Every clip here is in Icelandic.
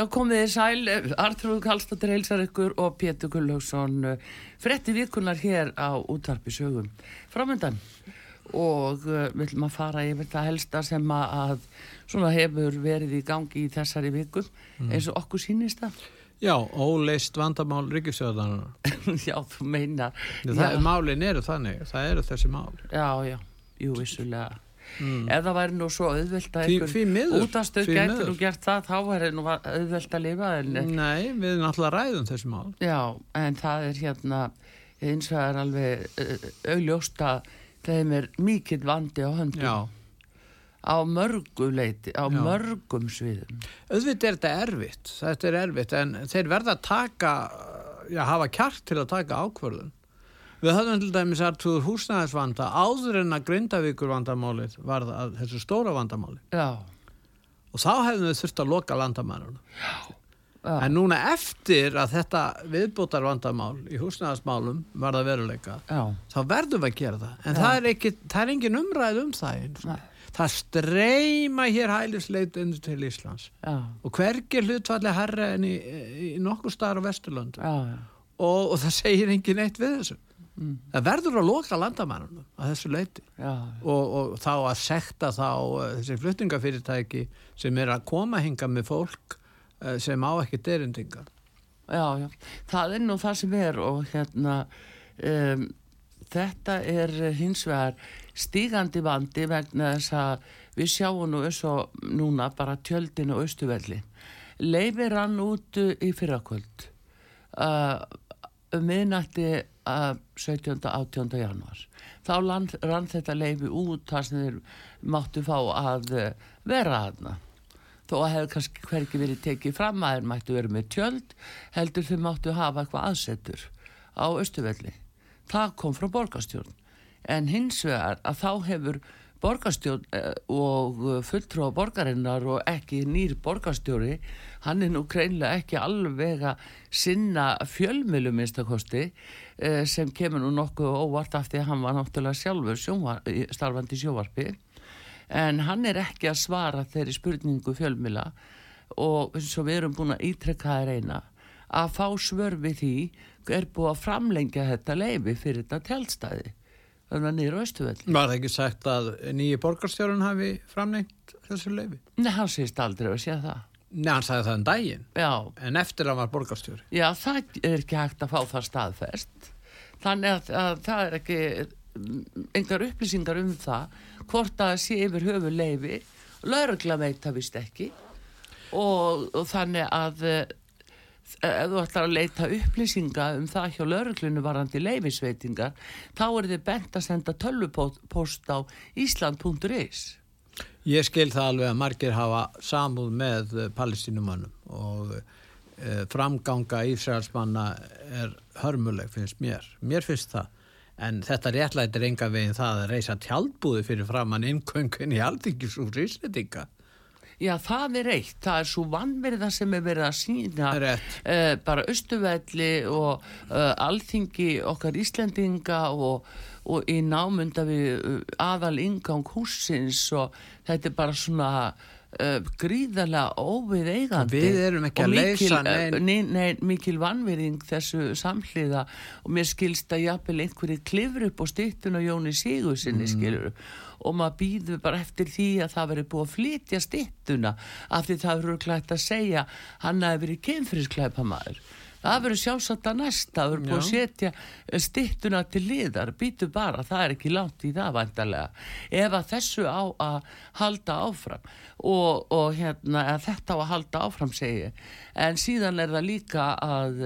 Já, komið þið sæl, Artrúð Kallstóttir heilsar ykkur og Pétur Gullaugsson frettir virkunar hér á útvarpi sögum. Framöndan og uh, við ætlum að fara yfir það helsta sem að svona hefur verið í gangi í þessari vikum mm. eins og okkur sínist það. Já, óleist vandamál ríkisjóðanar. já, þú meina. Málin eru þannig, það eru þessi mál. Já, já jú, vissulega mm. ef það væri nú svo auðvelt að einhvern útastöð gæti nú gert það þá væri nú auðvelt að lifa en, Nei, við erum alltaf ræðum þessi mál. Já, en það er hérna eins og er alveg auðljóst að þeim er mikill vandi á höndum. Já. Á mörguleiti, á Já. mörgum sviðum. Auðvitað er þetta erfitt þetta er erfitt en þeir verða að taka já, hafa kjart til að taka ákvörðun Við höfum til dæmis aðtúður húsnæðisvanda áður en að Grindavíkur vandamálið var það þessu stóra vandamáli. Já. Og þá hefðum við þurft að loka landamæruna. Já. Já. En núna eftir að þetta viðbútar vandamál í húsnæðismálum var það veruleika, Já. þá verðum við að gera það. En það er, ekki, það er engin umræð um það. Það streyma hér hælisleitin til Íslands. Og hvergi hlutfalli herra en í, í nokkur staðar á Vesturlöndu. Og, og það segir engin eitt við þessu mm. það verður að loka landamærunum að þessu leiti já, og, og þá að sekta þá uh, þessi fluttingafyrirtæki sem er að koma hinga með fólk uh, sem á ekki derindingar. Já, já, það er nú það sem er og hérna um, þetta er hins vegar stígandi vandi vegna þess að við sjáum nú eins og núna bara tjöldin og austuvelli leifir hann út í fyrrakvöld. Uh, um miðnætti 17. 18. januar þá land, rann þetta leifi út þar sem þeir máttu fá að eh, vera aðna þó að hefur kannski hverki verið tekið fram að þeir mættu verið með tjöld heldur þeir máttu hafa eitthvað aðsettur á Östuvelli það kom frá borgastjórn en hins vegar að þá hefur borgastjórn eh, og fulltrú á borgarinnar og ekki nýr borgastjóri hann er nú kreinlega ekki alveg að sinna fjölmilu minnstakosti eh, sem kemur nú nokkuð óvart af því að hann var náttúrulega sjálfur sjónvar, starfandi sjóvarpi en hann er ekki að svara þeirri spurningu fjölmila og eins og við erum búin að ítrekka það reyna að fá svör við því er búið að framlengja þetta leifi fyrir þetta tjálstæði þannig að nýra austuvel Var það ekki sagt að nýji borgarstjórun hafi framlengt þessu leifi? Nei, hann sést aldrei að sé það. Nei, hann sagði það um daginn. Já. en eftir að hann var borgarstjóri. Já, það er ekki hægt að fá það staðfest. Þannig að, að það er ekki engar upplýsingar um það hvort að sé yfir höfu leifi laurugla veit það vist ekki. Og, og þannig að ef þú ætlar að leita upplýsinga um það hjá lauruglunu varandi leifisveitingar þá er þið bent að senda tölvupost á ísland.is Ég skil það alveg að margir hafa samúð með eh, palestínumannum og e, framganga Ísraelsmanna er hörmuleg finnst mér. Mér finnst það. En þetta réttlætir enga veginn það að reysa tjálbúði fyrir framann innkvöngun í aldingisúr Íslandinga. Já, það er eitt. Það er svo vannverða sem er verið að sína uh, bara Östuvelli og uh, alþingi okkar Íslandinga og og í námunda við uh, aðal ingang húsins og þetta er bara svona uh, gríðarlega óvið eigandi við erum ekki að leysa uh, nein... Nein, nein, mikil vannverðing þessu samhliða. Og mér skilst að jafnvel einhverju klifur upp á stýttun og Jóni Sigursinni mm. skilur og maður býður bara eftir því að það veri búið að flytja stýttuna af því það eru klægt að segja hann hafi verið kemfriskleipa maður það verður sjálfsagt að næsta það verður búið að setja stittuna til liðar, býtu bara, það er ekki langt í það vandarlega ef að þessu á að halda áfram og, og hérna þetta á að halda áfram segi en síðan er það líka að,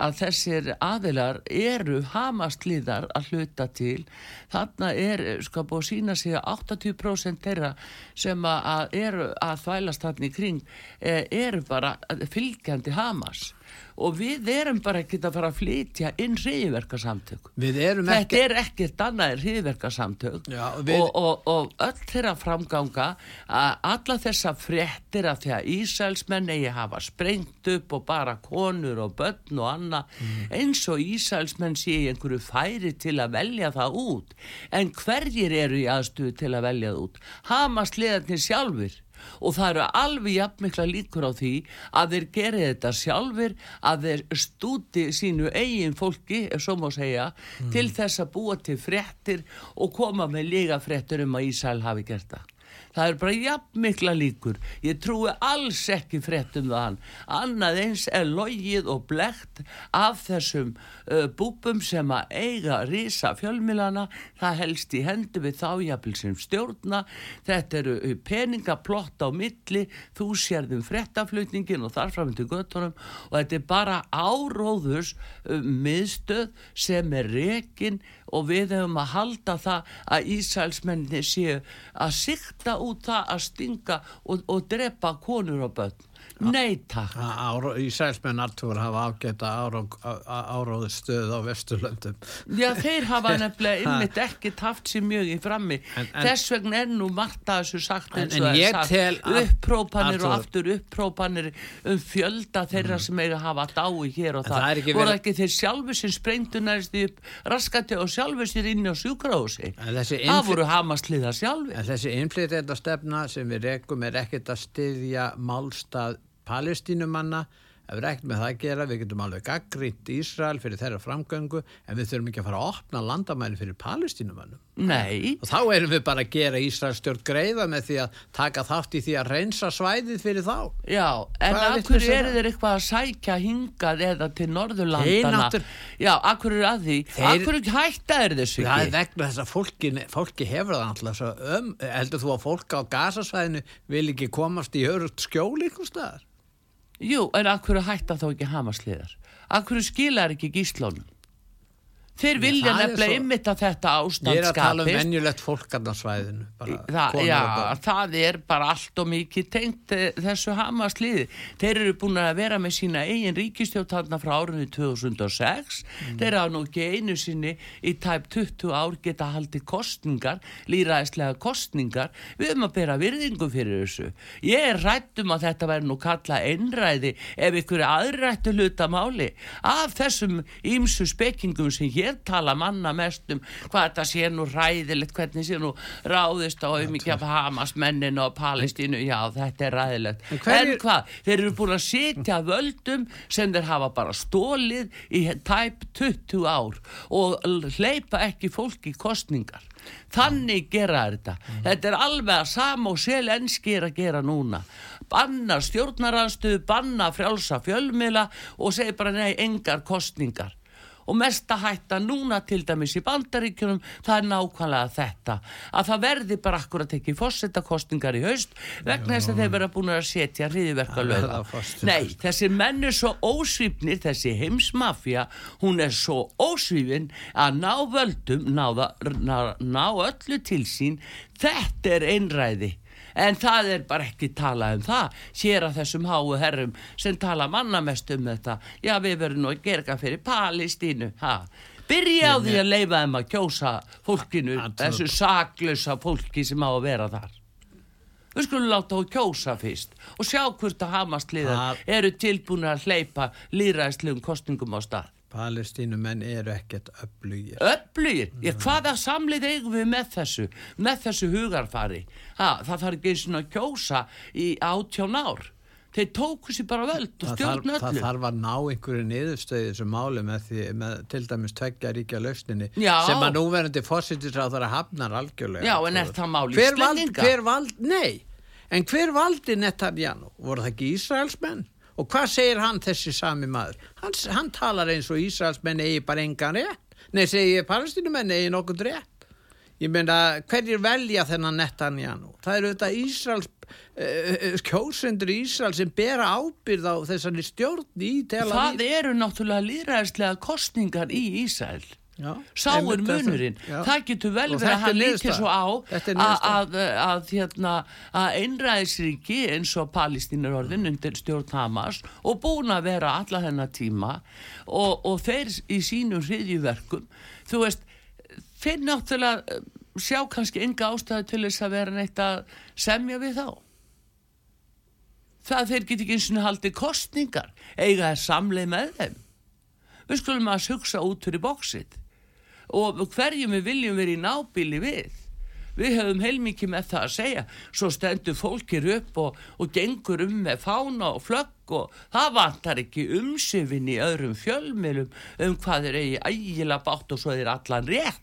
að þessir aðilar eru hamastlíðar að hluta til. Þarna er sko búið að sína sig að 80% þeirra sem að eru að þvælast þarna í kring eh, eru bara fylgjandi hamas og við erum bara ekkert að fara að flytja inn hriðverkarsamtök þetta ekki... er ekkert annað en hriðverkarsamtök við... og, og, og öll þeirra framganga að alla þessa fréttir af því að Ísælsmenn eigi hafa sprengt upp og bara konur og börn og anna mm. eins og Ísælsmenn sé einhverju færi til að velja það út. En hverjir eru í aðstuðu til að velja það út? Hamas liðarnir sjálfur og það eru alveg jafnmikla líkur á því að þeir geri þetta sjálfur að þeir stúti sínu eigin fólki, ef svo má segja mm. til þess að búa til frettir og koma með líga frettir um að Ísæl hafi gert það það er bara jafn mikla líkur. Ég trúi alls ekki fréttum það annað eins er logið og blegt af þessum uh, búpum sem að eiga rísa fjölmilana það helst í hendu við þájafil sem stjórna. Þetta eru peningaplott á milli. Þú sérðum fréttaflutningin og þarfram til göttunum og þetta er bara áróðurs uh, miðstöð sem er rekin og við hefum að halda það að Ísælsmenni séu að sikta út það að stinga og, og drepa konur og börn Nei takk. Ísælsmenn Artúr hafa ágæta áróðu stöð á Vesturlöndum. Já þeir hafa nefnilega ymmit ekkert haft sér mjög í frammi. En, en, Þess vegna er nú Marta þessu sagt eins og er sagt upprópanir og aftur upprópanir um fjölda þeirra mm. sem eiga að hafa dái hér og það. það Voru ekki þeir sjálfu sem sprengtu næst upp raskati og sjálfu sér inn á sjúkrási. Það voru hamasliða sjálfi. En þessi innflytenda stefna sem við rekum er ekkert að styðja málstað palestínumanna ef við ekkert með það að gera, við getum alveg gaggrínt Ísrael fyrir þeirra framgöngu en við þurfum ekki að fara að opna landamæli fyrir palestínumannum. Nei. Og þá erum við bara að gera Ísrael stjórn greiða með því að taka þátt í því að reynsa svæðið fyrir þá. Já, en akkur eru þeir eitthvað að sækja hingað eða til Norðurlandana? Náttur... Já, akkur eru að því? Þeir... Akkur hætta er þessu ekki? Það er vegna þess að fólki, fólki hefur það alltaf um, heldur þú að fólk á gasasvæðinu vil ekki komast í örugt skjól ykkur staðar? Jú, en akkur hætta þá ekki hamasliðar? Akkur skilar ekki gíslónum? Þeir vilja nefnilega ymmit að þetta ástand skapist. Ég er að tala um venjulegt fólkarnarsvæðinu. Það, já, það er bara allt og mikið tengt eh, þessu hamasliði. Þeir eru búin að vera með sína eigin ríkistjóttarna frá árunni 2006. Mm. Þeir hafa nú ekki einu sinni í tæp 20 ár geta haldið kostningar, líraðislega kostningar. Við höfum að bera virðingu fyrir þessu. Ég er rættum að þetta verður nú kalla einræði ef ykkur aðrættu hluta máli. Af þessum ímsu spekingum sem hér hér tala manna mest um hvað þetta sé nú ræðilegt, hvernig sé nú ráðist á auðvitað af Hamas mennin og Palestínu, já þetta er ræðilegt en, en hvað, þeir eru búin að sitja völdum sem þeir hafa bara stólið í tæp 20 ár og hleypa ekki fólki í kostningar þannig gera þetta. Mm. þetta er alveg að sama og selenski er að gera núna. Banna stjórnaranstöðu, banna frjálsa fjölmila og segi bara nei, engar kostningar og mesta hætta núna til dæmis í bandaríkjunum það er nákvæmlega þetta. Að það verði bara akkur að tekja fórsetakostningar í haust vegna þess að þeir vera búin að setja hriðiverka löga nei, þessi menn er svo ósvífnir þessi heimsmafja hún er svo ósvífin að ná völdum ná, ná, ná öllu til sín. Þetta er einræði en það er bara ekki talað um það sér að þessum háu herrum sem tala mannamest um þetta. Já við verðum nú að gera eitthvað fyrir Palestínu. Ha. byrja á því að leifa þeim að kjósa fólkinu þessu saklösa fólki sem á að vera þar. Við skulum láta þú kjósa fyrst og sjá hvort að Hamas-liðar eru tilbúin að hleypa líðræðslegum kostningum á stað Palestínumenn eru ekkert öflugir. Öflugir? Ég, hvaða samlið eigum við með þessu, með þessu hugarfari? Ha, það þarf ekki svona að kjósa í átjón ár. Þeir tóku sér bara völd og stjórn öllu. Það þarf að ná einhverju niðurstöði þessu máli með, því, með til dæmis tveggja ríkja lausninni Já. sem að núverandi fósittisráð þarf að hafnar algjörlega. Já, en er það máli hver vald, hver vald, nei, en hver valdi Netanyahu? Voru það ekki Ísraelsmenn? Og hvað segir hann þessi sami maður? Hann, hann talar eins og Ísraelsmenn eigi bara engan rétt. Nei segir palestinumenn eigi nokkur rétt. Ég meina hverjir velja þennan Netanyahu? Það eru þetta Ísraels uh, kjósendur í Ísrael sem bera ábyrð á þessari stjórn í Tel Aviv. Það eru náttúrulega líðræðslega kostningar í Ísrael sáur munurinn. það getur vel verið að hann líti svo á að, að, hérna, að einræðisriki eins og Palestínur orðin undir stjórn Hamas og búin að vera alla þennan tíma og, og þeir í sínum hriðjuverkum þú veist, þeir náttúrulega eh, sjá kannski enga ástæðu til þess að vera neitt að semja við þá. Það þeir get ekki eins og haldi kostningar eiga að samleið með þeim. Við skulum að hugsa út fyrir bóksitt og hverjum við viljum verið í nábíli við. Við höfum heilmikið með það að segja. Svo stendur fólkir upp og, og gengur um með fána og flögg og það vantar ekki umsifin í öðrum fjölmilum um hvað er eigi ægila bátt og svo er allan rétt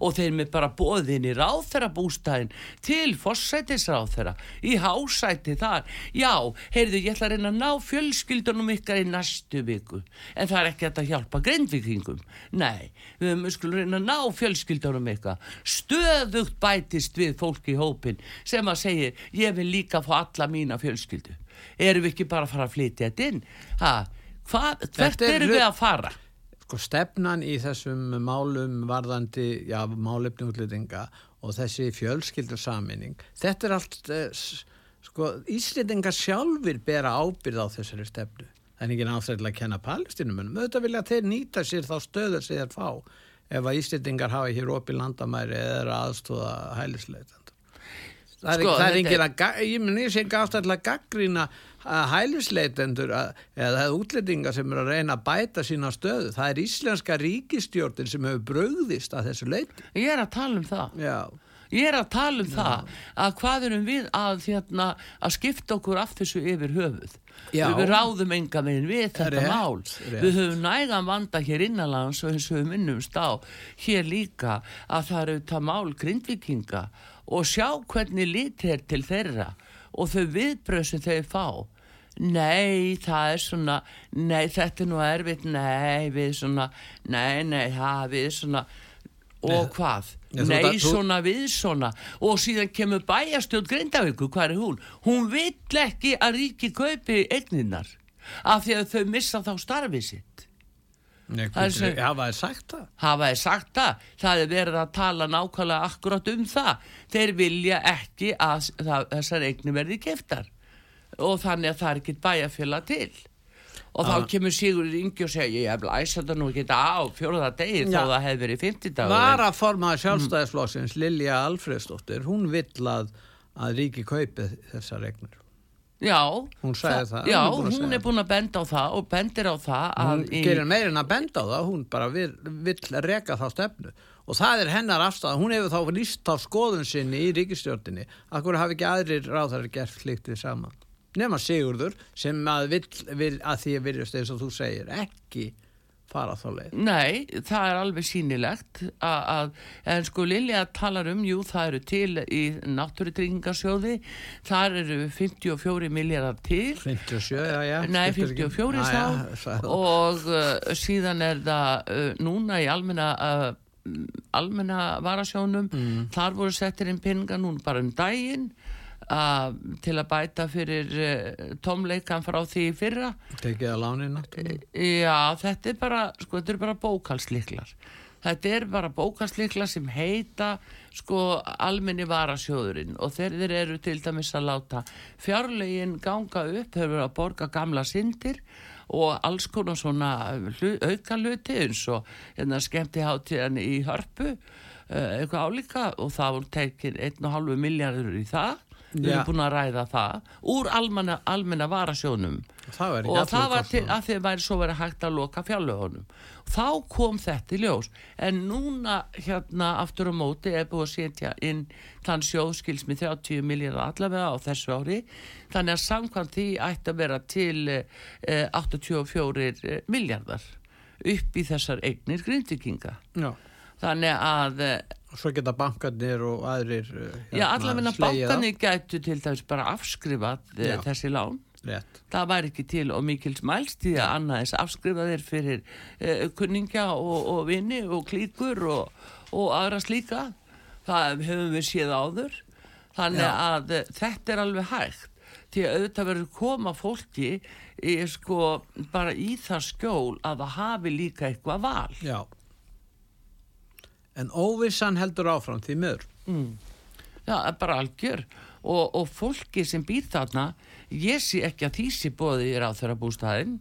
og þeir með bara bóðin í ráþærabústæðin til fórsætisráþæra í hásæti þar. Já, heyrðu ég ætla að reyna að ná fjölskyldunum ykkar í næstu viku en það er ekki að hjálpa grindvikingum nei, við skulum reyna að ná fjölskyldunum ykkar. Stöðugt bætist við fólki í hópin sem að segja, ég vil líka fá alla mína fjölskyldu. Erum við ekki bara að fara að flytja þetta inn? Ha, hvað, hvert erum við að fara sko stefnan í þessum málum varðandi, já, málefni útlýtinga og þessi fjölskyldarsaminning, þetta er allt eh, sko, Íslendingar sjálfur bera ábyrð á þessari stefnu. Það er ekki náttúrulega að kenna palestinum en auðvitað vilja þeir nýta sér þá stöður sem þeir fá ef að Íslendingar hafa hér opið landamæri eða aðstóða hælisleitan það sko, er engin að ég minn ég sé ekki afstæðilega gaggrína hælisleitendur eða útlendingar sem er að reyna að bæta sína stöðu. Það er íslenska ríkistjórnin sem hefur bröðist að þessu leiti. Ég er að tala um það. Já. Ég er að tala um Já. það að hvað erum við að, hérna, að skipta okkur af þessu yfir höfuð. Já. Við ráðum enga meginn við þetta rétt, mál. Rétt. Við höfum nægan vanda hér innanlands og eins og við minnumst á hér líka að það eru það mál grindvikinga og sjá hvernig lit er til þeirra og þau viðbröð sem þau fá. Nei, það er svona nei, þetta er nú erfitt nei, við svona, nei, nei það við svona og hvað, ja, nei, það, svona við svona. Og síðan kemur bæjastjóð Grindavíku, hvað er hún? Hún vill ekki að ríki kaupi egninnar af því að þau missa þá starfið sitt Nei, hafa þið sagt það? Hafa þið sagt það? Það er verið að tala nákvæmlega akkurat um það. Þeir vilja ekki að það, þessar eigni verði keftar og þannig að það er ekki bæjarfjöla til. Og þá kemur Sigur Ingi og segja ég hef læst þetta nú ekki á fjóruða degi þó það hefði verið 50 dagur. Var að formaða sjálfstæðisflóksins mm. Lilja Alfredsdóttir, hún vill að, að ríki kaupi þessar eignur. Já, hún, það, já, hún, hún er búin að benda á það og bendir á það hún gerir meirinn að benda á það hún bara vil, vil reka þá stefnu. Og það er hennar afstæða hún hefur þá líst á skoðun sinni í ríkistjórnini að hún hafi ekki aðrir ráðar gert sliktið saman nema Sigurður sem að, vill, vil, að því að virðast eins og þú segir ekki fara þá leið. Nei, það er alveg sínilegt að, en sko Lilja talar um, jú það eru til í náttúrutryggingarsjóði þar eru 54 miljardar til. 57, já, já. Nei, 54 þá. ja, og uh, síðan er það uh, núna í almenna uh, almenna varasjónum mm. þar voru settir inn pinga núna bara um daginn Uh, til að bæta fyrir uh, tómleikan frá því fyrra. Tekið að lánin uh, já þetta er bara sko þetta er bara bókalsliklar þetta er bara bókalsliklar sem heita sko almenni varasjóðurinn. Og þeir eru til dæmis að láta fjárlegin ganga upp þeir eru að borga gamla syndir og alls konar svona auka luti eins og hérna skemmti hátíðan í hörpu uh, eitthvað álíka. Og það voru tekið 1,5 miljardur í það við erum búin að ræða það úr almenna, almenna varasjónum það og það var til að þið væri svo verið hægt að loka fjallögunum þá kom þetta í ljós. En núna hérna aftur á móti er búin að setja inn þann sjóðskils með 30 miljardar allavega á þessu ári. Þannig að samkvæmt því ætti að vera til eh, 84 eh, miljardar upp í þessar eignir grindvikinga þannig að eh, Svo geta bankarnir og aðrir eh, hérna, Já, allavegna bankarnir gætu til dæmis bara afskrifað eh, Já. þessi lán. Rétt. það væri ekki til og mikils mælst því að annaðis afskrifaðir fyrir uh, kunningja og, og vini og klíkur og, og aðra slíka. Það hefum við séð áður. Þannig Já. að uh, þetta er alveg hægt. Því að auðvitað verður koma fólki í, sko, bara í það skjól að það hafi líka eitthvað val. Já en óvissan heldur áfram því möður mm. Já, bara algjör. Og, og fólki sem býr þarna ég sé ekki að því sé bóði í ráþöra bústæðin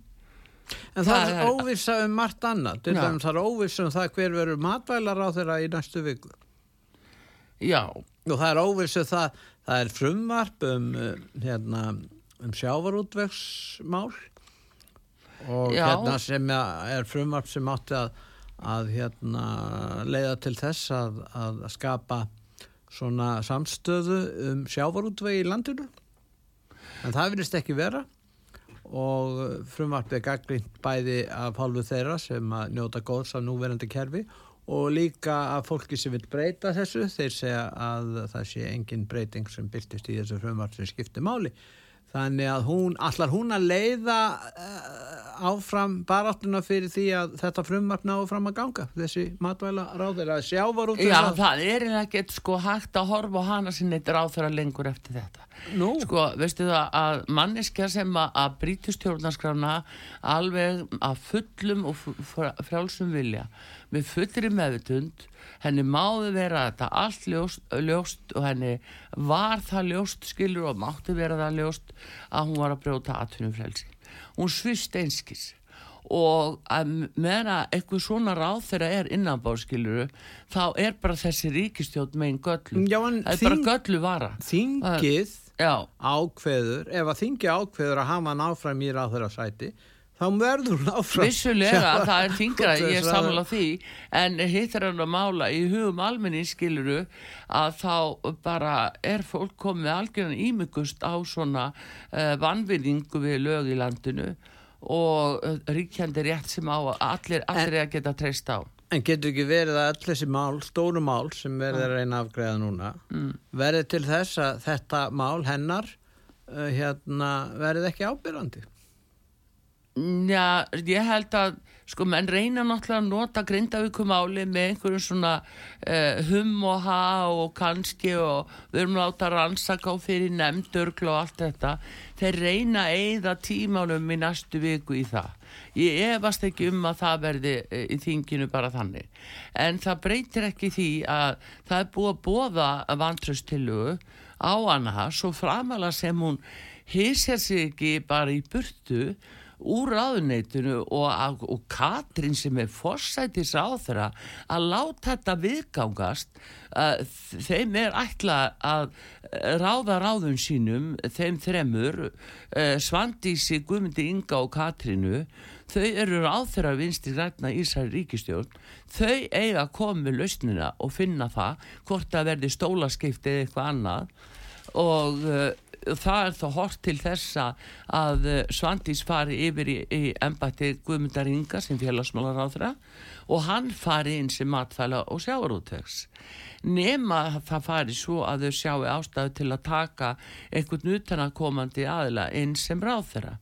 En það, það er óvissa um margt annað. Til dæmis það er óvissa um það hver verður matvælar á þeirra í næstu viku. Já. Og það er óvissa um það það er frumvarp um, hérna, um sjávarútvegsmál. Og Já. hérna sem er frumvarp sem átti að, að hérna, leiða til þess að, að skapa svona samstöðu um sjávarútvegi í landinu. En það vilist ekki vera. Og frumvarpið gaggrind bæði af hálfu þeirra sem að njóta góðs af núverandi kerfi og líka af fólki sem vil breyta þessu. Þeir segja að það sé engin breyting sem byrtist í þessu frumvarp sem skiptir máli þannig að hún, allar hún að leiða uh, áfram baráttuna fyrir því að þetta frumvarp náðu fram að ganga þessi matvæla ráður að sjávar út Já, það er ekkert sko hægt að horfa á hana neitt ráður að lengur eftir þetta Nú? Sko, veistu það að manneskja sem að, brítustjórnarskrána alveg að fullum og frjálsum vilja með fullri meðutund henni máði vera þetta allt ljóst, ljóst og henni var það ljóst skilur og mátti vera það ljóst að hún var að brjóta atvinnum frelsi hún svist einskis. Og að meðan eitthvað svona ráð þegar er innanbáskiluru þá er bara þessi ríkistjótt megin göllu Já, það er bara göllu vara. Þingið ákveður ef að þingi ákveður að hafa hann áfram í ráð þeirra sæti þá verður hún áfram. Vissulega, það er þingra, ég er samla því. En hittar hann að mála í hugum almenni skiluru að þá bara er fólk komið algjörðan ímyggust á svona uh, vanvinningu við lög í landinu og uh, ríkjandi rétt sem á allir, allir en, að geta treyst á. En getur ekki verið að allir þessi mál, stóru mál sem verður að reyna afgreða núna mm. verður til þess að þetta mál hennar uh, hérna, verður ekki ábyrgandi Já, ég held að sko menn reyna náttúrulega að nota grindavíkumáli með einhverjum svona uh, hum og ha og kannski og við erum láta rannsaka á fyrir nefndurkla og allt þetta. Þeir reyna að eigða tímálum í næstu viku í það. Ég efast ekki um að það verði uh, í þinginu bara þannig. En það breytir ekki því að það er búið að bóða vantröstillugu á hana svo framala sem hún hýsjar sig ekki bara í burtu úr ráðuneytinu og, og Katrín sem er fórsætis á þeirra að láta þetta viðgangast uh, þeim er ætla að ráða ráðun sínum þeim þremur uh, Svandísi, Guðmundi Inga og Katrínu. Þau eru ráð þeirra vinst í rætna Ísæri ríkistjórn þau eiga að koma með lausnina og finna það hvort að verði stólaskeift eða eitthvað annað. Og uh, það er þá hort til þessa að eh, Svandís fari yfir í, í embati Guðmundar Inga sem félagsmálar á þeirra og hann fari inn sem matfæla og sjáarútvegs nema það fari svo að þau sjáu ástæðu til að taka einhvern utanakomandi aðila inn sem ráð þeirra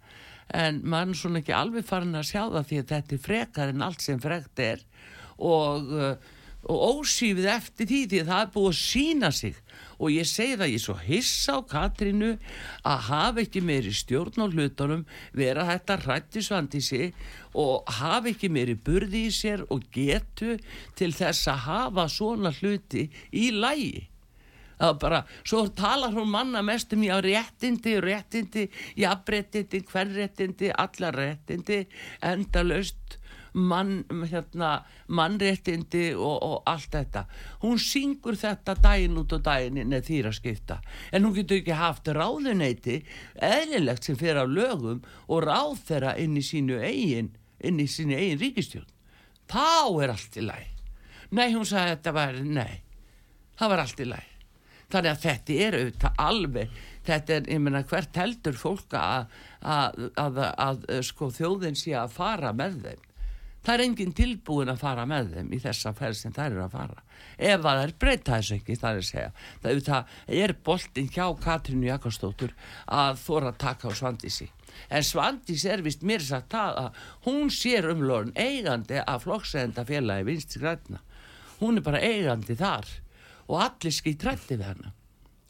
en maður er svona ekki alveg farin að sjá það því að þetta er frekar en allt sem frekt er og, eh, og ósýfið eftir því því að það er búið að sína sig. Og ég segi það, ég svo hissa á Katrínu að hafa ekki meiri stjórn á hlutunum, vera þetta hrættisvandi sig og hafa ekki meiri burði í sér og getu til þess að hafa svona hluti í lægi það er bara, svo talar hún manna mest um já réttindi, réttindi jafnréttindi, hverréttindi allar réttindi, endalöst mann, hérna, mannréttindi og, og allt þetta. Hún syngur þetta daginn út og daginn inn eða þýra skipta en hún getur ekki haft ráðuneyti eðlilegt sem fyrir á lögum og ráð þeirra inn í sínu eigin inn í sínu eigin ríkistjón þá er allt í læg nei, hún sagði að þetta var, nei. Það var allt í læg þannig að þetta er auðvitað alveg þetta er, ég menna, hvert heldur fólka að, að, að, að sko, þjóðin sé að fara með þeim það er enginn tilbúin að fara með þeim í þessa ferð sem þær eru að fara. Ef það er breyta þessu ekki það er að segja. Það, það er boltin hjá Katrínu Jakobsdóttur að þóra að taka á Svandísi? En Svandís er vist mér sagt að hún sér umlórun eigandi af flokksegenda félagi vinst græna hún er bara eigandi þar og allir skýtrætti við hana.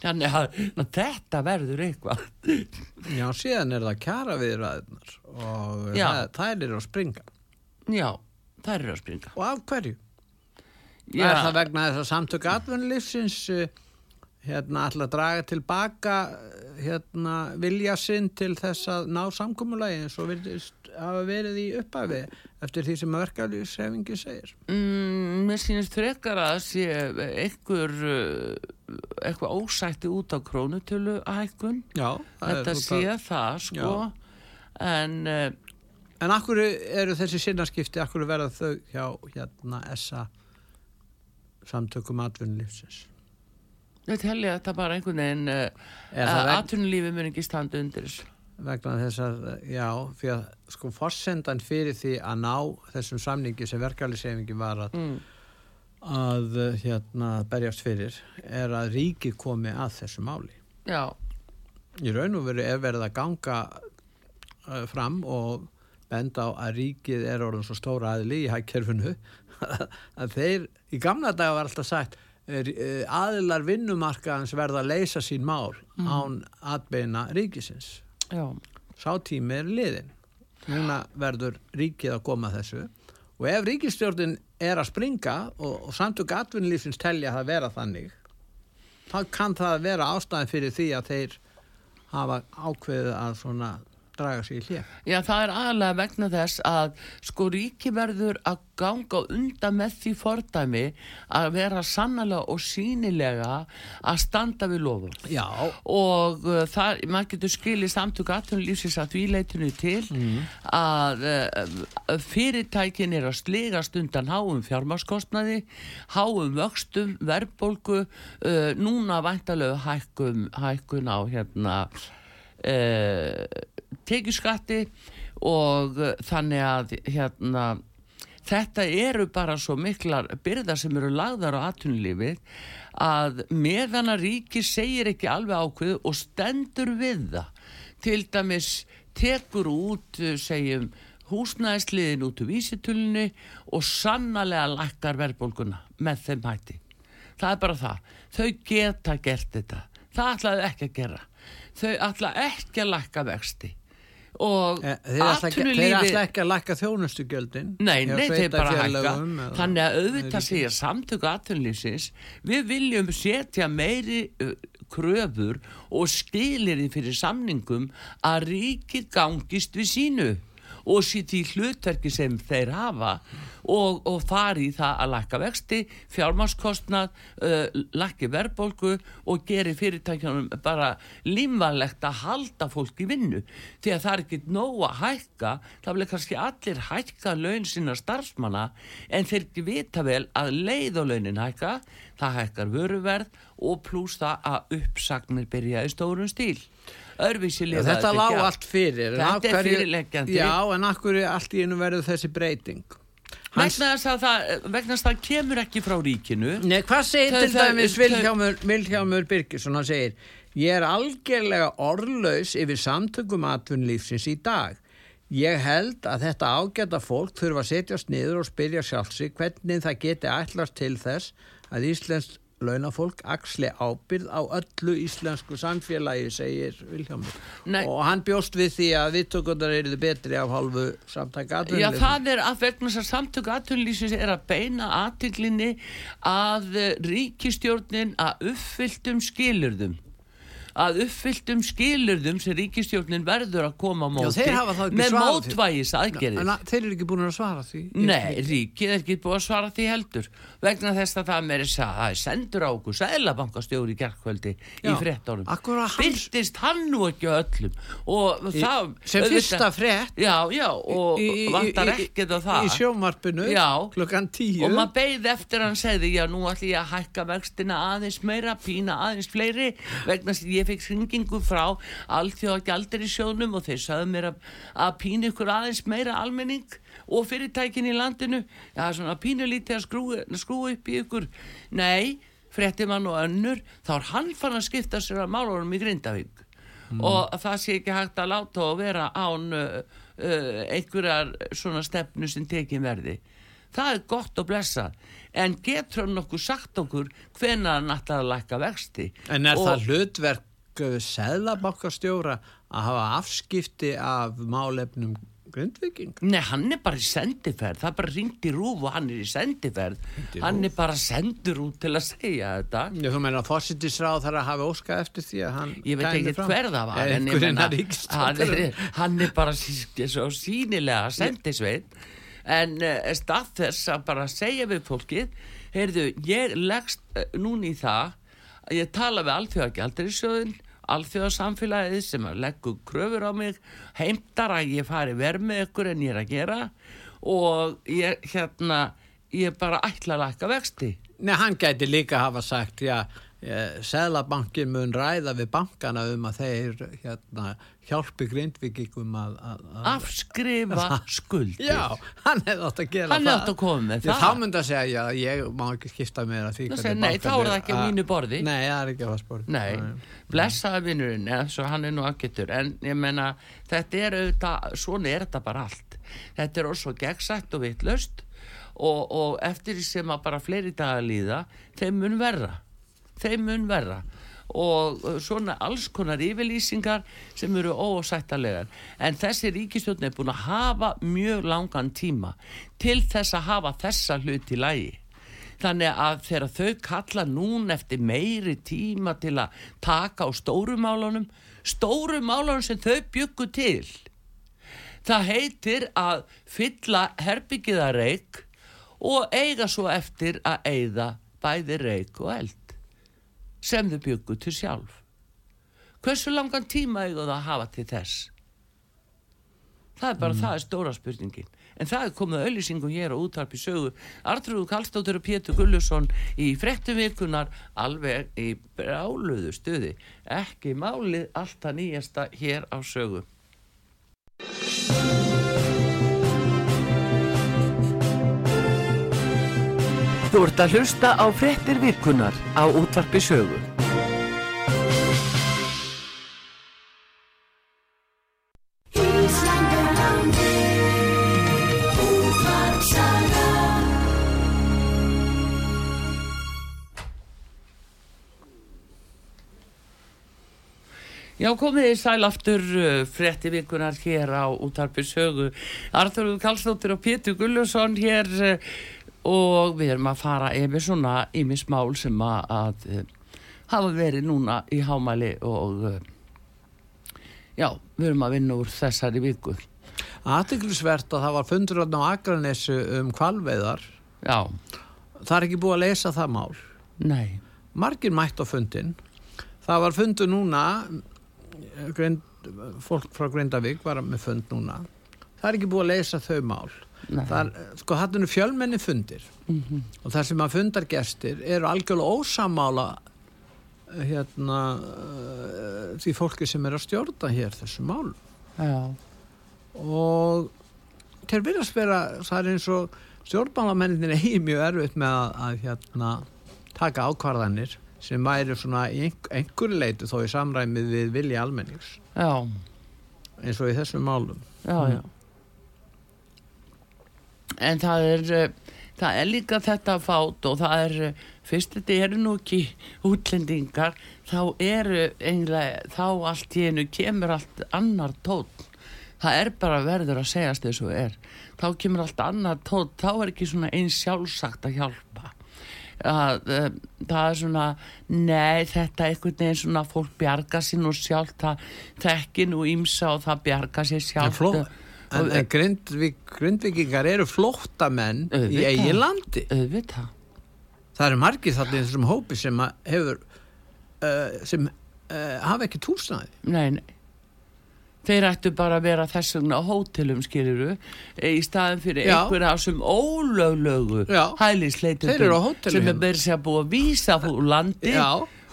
Þannig að ná, þetta verður eitthvað. Já, síðan er það kjara viðræðunar og það, það er að springa Já, það eru að springa. Og af hverju? Já. Er það vegna þess að samtök atvinnulífsins uh, hérna alltaf draga tilbaka hérna vilja sinn til þess að ná samkómulagi eins og hafa verið í upphafi eftir því sem verkefliðshefingi segir mm, Mér sýnist frekar að sé einhver eitthvað ósætti út á krónutölu hækkun þetta sé það sko Já. en En akkur eru þessi sinnaskipti akkur verða þau hjá hérna essa samtökum atvinnulífsins Ég telli að þetta bara einhvern veginn uh, að atvinnulífi mun ekki standa undir þessu. Vegna þess að, já, fyrir að sko fórsendan fyrir því að ná þessum samningi sem verkefliðsefingin var að, mm. að hérna berjast fyrir er að ríki komi að þessu máli. Já. Í raun og veru er verið að ganga uh, fram og benda á að ríkið er orðin svo stóra aðli í hækkerfunu að þeir, í gamla daga var alltaf sagt Eh, aðilar vinnumarkaðans verða að leysa sín mál mm. án atbeina ríkisins Já. sá tími er liðin núna verður ríkið að koma þessu og ef ríkistjórnin er að springa og, og samtök atvinnulífsins telja að vera þannig þá kann það vera ástæðin fyrir því að þeir hafa ákveðið að svona draga sér í hlið. Já, það er aðalega vegna þess að sko ríki verður að ganga undan með því fordæmi að vera sannlega og sínilega að standa við lofum. Já. Og uh, það, maður getur skilið samtök aðtunulífsins að því leitinu til mm. að uh, fyrirtækin er að slegast undan háum fjármáskostnaði, háum vöxtum, verbolgu, uh, núna væntalegu hækkun, á hérna tekjuskatti og uh, þannig að hérna þetta eru bara svo miklar byrðar sem eru lagðar á atvinnulífið að meðan að ríki segir ekki alveg ákveð og stendur við það til dæmis tekur út uh, segjum húsnæðisliðin út úr vísitulunni og sannarlega lakkar verðbólguna með þeim hætti. Það er bara það, þau geta gert þetta. Það ætlaðu ekki að gera þau ætla ekki að lakka vexti. Og e, atvinnulífi þeir ætla ekki að lakka þjónustugjöldin. Nei, nei, þeir bara hækka. þannig að auðvitað segja samtöku atvinnulífsins við viljum setja meiri kröfur og stilir því fyrir samningum að ríkið gangist við sínu og sitt í hlutverki sem þeir hafa og, og fari í það að lakka vexti, fjármáskostnað, uh, lakki verðbólgu og geri fyrirtækjanum bara límvalegt að halda fólk í vinnu. Því að það er ekkit nóg að hækka, það vil kannski allir hækka laun sína starfsmanna en þeir ekki vita vel að leið og launin hækka, það hækkar vöruverð og pluss það að uppsagnir byrja í stórun stíl. Já, þetta lág allt fyrir. Þetta er fyrirleggjandi já en akkur er allt í einu verið þessi breyting? Hans... vegna þess að það vegna að það kemur ekki frá ríkinu. Nei, hvað segir til dæmis Vilhjámur, Birkesson hann segir ég er algjörlega orðlaus yfir samtökum atvinnlífsins í dag. Ég held að þetta ágæta fólk þurfa að setjast niður og spyrja sjálfsig hvernig það geti ætlast til þess að Íslands launafólk axli ábyrð á öllu íslensku samfélagi, segir Viljámur. Og hann bjóst við því að viðtökundar eru betri af halvu samtækja aðtunlýsins. Já, það er að vegna þess að samtækja aðtunlýsins er að beina aðtiklinni að ríkistjórnin að uppfylltum skilurðum að uppfylltum skilurðum sem ríkistjórnin verður að koma á móti Já, með mótvægis aðgerðir þeir eru ekki búin að svara því. Nei, ríkið er ekki búin að svara því heldur. Vegna þess að það meiri sendur á okkur sælabankastjóri í gerðkvöldi í frettónum byrtist hann nú ekki öllum? Og í, það sem fyrsta frett já, já, og vantar ekkert á það. í sjómarpinu klukkan tíu. Og maður beigð eftir hann segði já, nú ætlum ég að hækka vextina aðeins meira, pína aðeins fleiri vegna sem ég ég fekk hringingu frá allþjóða gældir í sjónum og þeir saðu mér að, að pínu ykkur aðeins meira almenning og fyrirtækin í landinu. Já svona pínu lítið að skrúi, skrúi upp í ykkur. Nei, frettimann og önnur þá er hann fann að skipta sér að málunum í Grindavík. Mm. og það sé ekki hægt að láta og vera án uh, uh, einhverjar svona stefnu sem tekin verði. Það er gott að blessa en getur hann okkur sagt okkur hvenna hann ætlar að læka vexti? En er og það hlutverk seðlabankastjóra að hafa afskipti af málefnum grindviking Nei, hann er bara í sendiferð. Það er bara ringt í rúf og hann er í sendiferð. Í hann RÚV. er bara sendur út til að segja þetta. Já, þú meina fósittisráð þarf að hafa óska eftir því að hann ég veit ekki fram? hver það var Eða en ég meina, hann, er, hann er bara svo sínilega sendisveit en uh, stað þess að bara segja við fólkið heyrðu, ég leggst uh, núna í það að ég tala við alþjóðagjaldarísjóðin alþjóðasamfélagið sem leggur kröfur á mig heimtar að ég fari verð með ykkur en ég er að gera og ég hérna ég bara ætla að lækka vexti. Nei, hann gæti líka hafa sagt, já, Sælabankin mun ræða við bankana um að þeir hérna, hjálpi grindvikingum að... að, að afskrifa skuldir Já, hann hefði átt að gera Hann það. hefði átt að koma með það. Þá myndi að segja, já, ég má ekki skipta mér að því hvernig segir, nei, þá er það ekki á að- mínu borði. Nei, það er ekki á spóri. Nei, blessaði vinnurinn svo hann er nú akkitur en ég menna þetta er auðvitað, svona er þetta bara allt þetta er også gegnsætt og vittlust og, og eftir því sem að bara fleiri dagar líða þeim mun verra þeim mun verra og svona alls konar yfirlýsingar sem eru ósættalegar en þessi ríkistjórn er búin að hafa mjög langan tíma til þess að hafa þessa hlut í lagi. Þannig að þegar þau kalla núna eftir meiri tíma til að taka á stórumálunum, stórumálunum sem þau byggu til, það heitir að fylla herbyggiðareik og eiga svo eftir að eiga bæði reik og eld sem þau byggu til sjálf. Hversu langan tíma eiga það að hafa til þess? Það er bara, það er stóra spurningin. En það er komið að auðlýsingum hér á útarpi sögu. Artrúðu Kallstóttur og Pétur Gullusson í frettumvikunar alveg í bráluðu stuði. Ekki málið alltaf nýjasta hér á sögu. Þú ert að hlusta á frettir vikunar á útvarpi sögu. Já, komið í sæl aftur uh, frétti vikunar hér á útarpi sögu. Arþurður Kallstóttir og Pétur Gullusson hér uh, og við erum að fara yfir svona ímismál sem að, að uh, hafa verið núna í hámæli og uh, já, við erum að vinna úr þessari viku. Aðtiklisvert að það var fundur á Akranessu um kvalveiðar. Já, Það er ekki búið að leysa það mál. nei, Margir mætt á fundin. Það var fundur núna, grind, fólk frá Grindavík var með fund núna. Það er ekki búið að leysa þau mál. Er, sko, hann er fjölmenni fundir. Og það sem að fundargestir eru algjörlega ósamála hérna uh, því fólki sem er að stjórna hér þessu mál Já, og þeir virðast vera það er eins og stjórnmálamennin eigi mjög erfitt með að, að hérna, taka ákvarðanir sem væri svona í einhver, leitu þó í samræmið við vilja almennings. Já, eins og í þessum málum. Já, já. En það er, uh, það er líka þetta fát og það er, uh, fyrst þetta eru nú ekki útlendingar, þá eru einlega, þá allt í einu kemur allt annar tótt. Það er bara verður að segjast þess og er. Þá kemur allt annar tótt, þá er ekki svona eins sjálfsagt að hjálpa. Að, uh, það er svona nei þetta er einhvern veginn svona fólk bjarga sér nú sjálf það þekki nú ímsa og það bjarga sér sjálf fló, en, en grindvík, grindvíkingar eru flóttamenn í Auðvitað. eigi landi. Auðvitað. Það eru margir þarna í þessum hópi sem hefur uh, sem uh, hafa ekki túsnaði nei, nei. Þeir ættu bara að vera þess vegna á hótelum skiliru í staðin fyrir einhverja sem ólöglögu hótelum sem er verið sér að búa að vísa úr landi Já.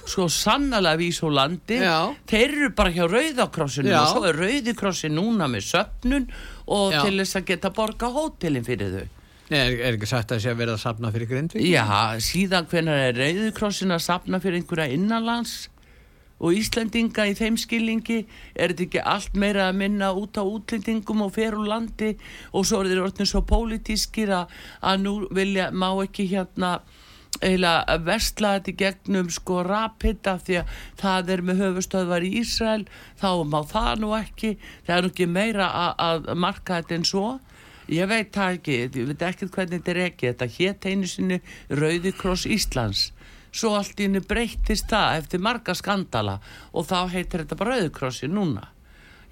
Svo sannlega vísa úr landi. Já. þeir eru bara hjá Rauðakrossinu og svo er Rauðikrossin núna með söpnun og Já. til þess að geta borga hótelin fyrir þau. Nei, er, er ekki sagt að það sé að vera að safna fyrir grindvík Já, síðan hvenær er Rauðikrossin að sapna fyrir einhverja innanlands og Íslendinga í þeim skilningi? Er þetta ekki allt meira að minna út á útlendingum og fer úr landi? Og svo er þeir orðin svo pólitískir að, að nú vilja, má ekki hérna eiginlega vestla þetta í gegnum sko rapita því að það er með höfustöðvar í Ísrael þá má það nú ekki. Það er nú ekki meira að marka þetta en svo. Ég veit það ekki, ég veit ekki hvernig þetta er ekki þetta hétt einu sinni Rauðikross Íslands. Svo allt í henni breytist það eftir marga skandala og þá heitir þetta bara Rauðikrossi núna.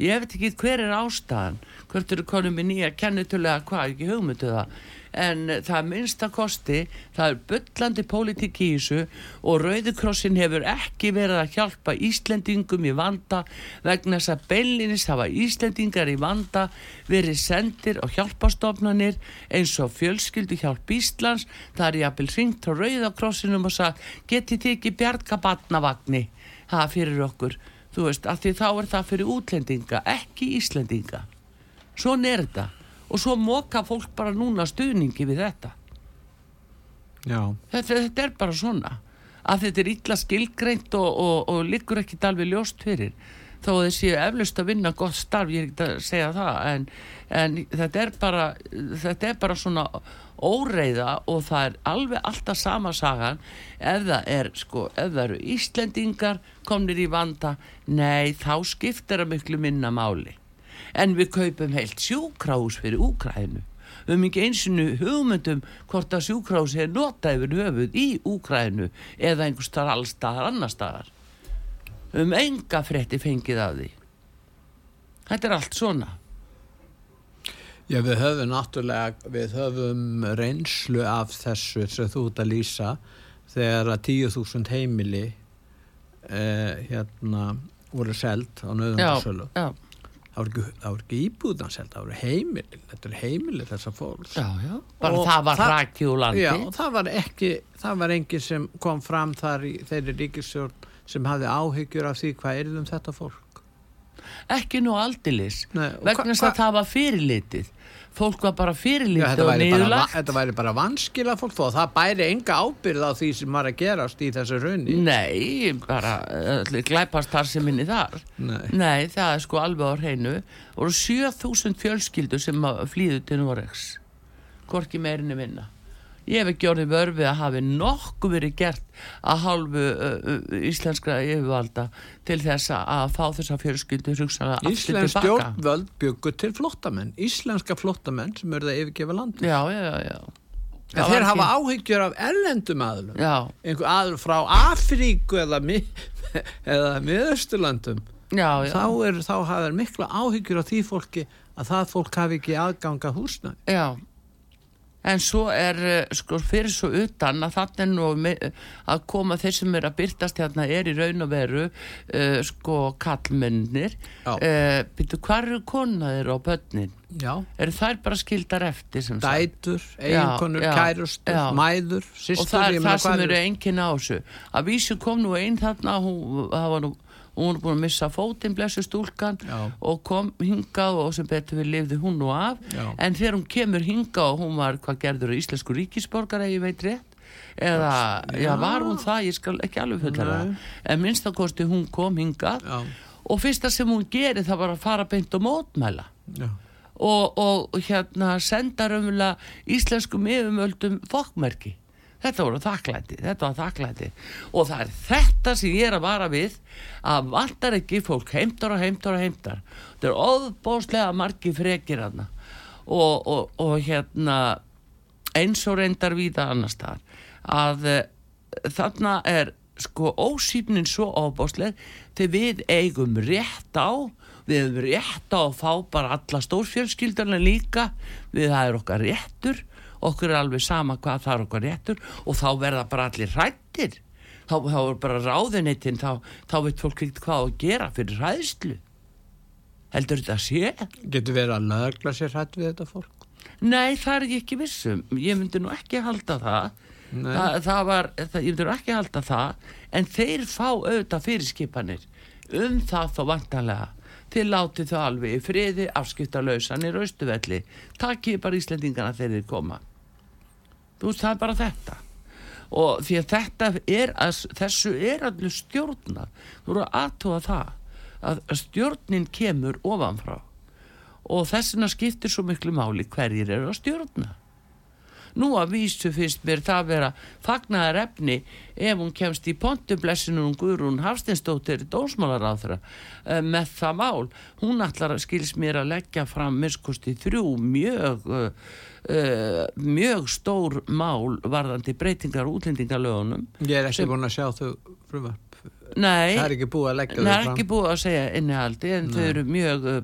Ég veit ekki hver er ástæðan. Hvert eru konum í nýja kennutulega hvað ekki hugmyndu það en það minnst að kosti það er byllandi pólitík í þessu og Rauðikrossin hefur ekki verið að hjálpa Íslendingum í vanda vegna þess að beilinist hafa Íslendingar í vanda verið sendir og hjálpastofnanir eins og fjölskyldu hjálp Íslands. Það er jafnvel ringt á Rauðakrossinum og sagt getið þið ekki bjarga batnavagni það fyrir okkur. Þú veist, af því þá er það fyrir útlendinga ekki Íslendinga. Svona er þetta og svo móka fólk bara núna stuðningi við þetta. Þetta, þetta er bara svona. Að þetta er illa skilgreint og, og, og liggur ekki alveg ljóst fyrir. Þó að þessi eflust að vinna gott starf, ég er ekki að segja það en, en þetta er bara þetta er bara svona óreiða og það er alveg alltaf sama sagan. Ef það er sko, ef það eru Íslendingar komnir í vanda, nei þá skiptir það miklu minna máli en við kaupum heilt sjúkrás fyrir Úkrænu við höfum ekki einsinu hugmyndum hvort að sjúkrás er notað yfir höfuð í Úkrænu eða einhver starf allstaðar annar staðar. Við höfum enga frétti fengið af því. Þetta er allt svona. Já við höfum náttúrulega við höfum reynslu af þessu sem þú ert að lýsa. Þegar að 10.000 heimili eh, hérna voru seld á nöðundarsölu já, já voru ekki, ekki íbúðanseld það voru heimili, þetta er heimili þessar fólks. Já, já. bara og það var rækki úr landi. Já, og það var ekki það var enginn sem kom fram þar í þeirri ríkisjórn sem hafði áhyggjur af því hvað er um þetta fólk. Ekki nú aldilis vegna þess að það var fyrirlitið fólk var bara fyrirlítið og niðurlagt. Þetta væri bara vanskila fólk og það bæri enga ábyrð á því sem var að gerast í þessu raunni Nei, bara glæpast þar sem minni þar. Nei. Nei, það er sko alveg á hreinu. Og 7000 fjölskyldu sem flýðu til Noregs. Gorki meirinni vinna ég hef ekki orðið vörfið að hafi nokkuð verið gert að hálfu uh, íslenskra yfirvalda til þess að fá þessa fjölskyldu Íslensk stjórnvöld byggur til flottamenn Íslenska flottamenn sem eru það yfirgefa landi Já, já, já En þeir hafa áhyggjur af ellendum aðlum einhver aður frá Afríku eða, mi eða miðausturlandum þá, þá hafa þeir mikla áhyggjur af því fólki að það fólk hafi ekki aðganga húsna Já en svo er eh, sko fyrir svo utan að þannig að koma þeir sem er að byrtast hérna er í raun og veru uh, sko kallmennir uh, eh, byrju hvar eru konaðir á börnin? Já. eru þær bara skildar eftir dætur, einkonur, kærustur mæður, sýstur og það er það sem eru. engin á þessu. Að vísu kom nú einn þarna hún, það var nú hún er búin að missa fótinn blessu stúlkan Já. og kom hingað og sem betur við lifði hún nú af. Já. en þegar hún kemur hingað og hún var hvað gerður í Íslensku ríkisborgar eða ég veit rétt? Eða já. var hún það, ég skal ekki alveg fulla það. En minnstakosti hún kom hingað. Og fyrsta sem hún gerir það var að fara beint og mótmæla. Og, og hérna senda raunverulega íslenskum yfirmöldum fokkmerki þetta voru þakklæti, þetta var þakklæti. Og það er þetta sem ég er að vara við að vantar ekki fólk heimtar og heimtar og heimtar. Þetta er óbóslega margi frekir aðna og, og, og hérna eins og reyndar víða annar staðar að uh, þarna er sko ósýpnin svo óbósleg þegar við eigum rétt á við hefum rétt á að fá bara alla stórfjölskyldarna líka við það er okkar réttur okkur er alveg sama hvað það er okkar réttur og þá verða bara allir hrættir þá, þá er bara ráðunitinn þá, þá veit fólk ekkert hvað að gera fyrir hræðslu. Heldur þetta að sé? Getur verið að lögla sér hrætt við þetta fólk? Nei, það er ekki vissum ég myndi nú ekki halda það. Þa, það var, það, ég myndi nú ekki halda það. En þeir fá auðvitað fyrirskipanir um það þá vantanlega til láti þau alveg í friði afskiptalausan í raustuvelli takkið bara Íslendingana þegar þeir koma þú veist það er bara þetta. Og því að er að, þessu er allir stjórna þú eru aðtóa það að stjórnin kemur ofanfrá. Og þessina skiptir svo miklu máli hverjir eru að stjórna. Nú að vísu fyrst mér það vera fagnaðar efni ef hún kemst í pontublessinu um Guðrún Hafstinsdóttir dósmálaráðra uh, með það mál. Hún að skils mér að leggja fram miskusti þrjú mjög uh, uh, mjög stór mál varðandi breytingar útlendingalögunum. Ég er ekki búin að sjá þau frumvarp. Nei, Það er ekki búið að leggja það þau er fram. ekki búið að segja innihaldi en þau eru mjög uh,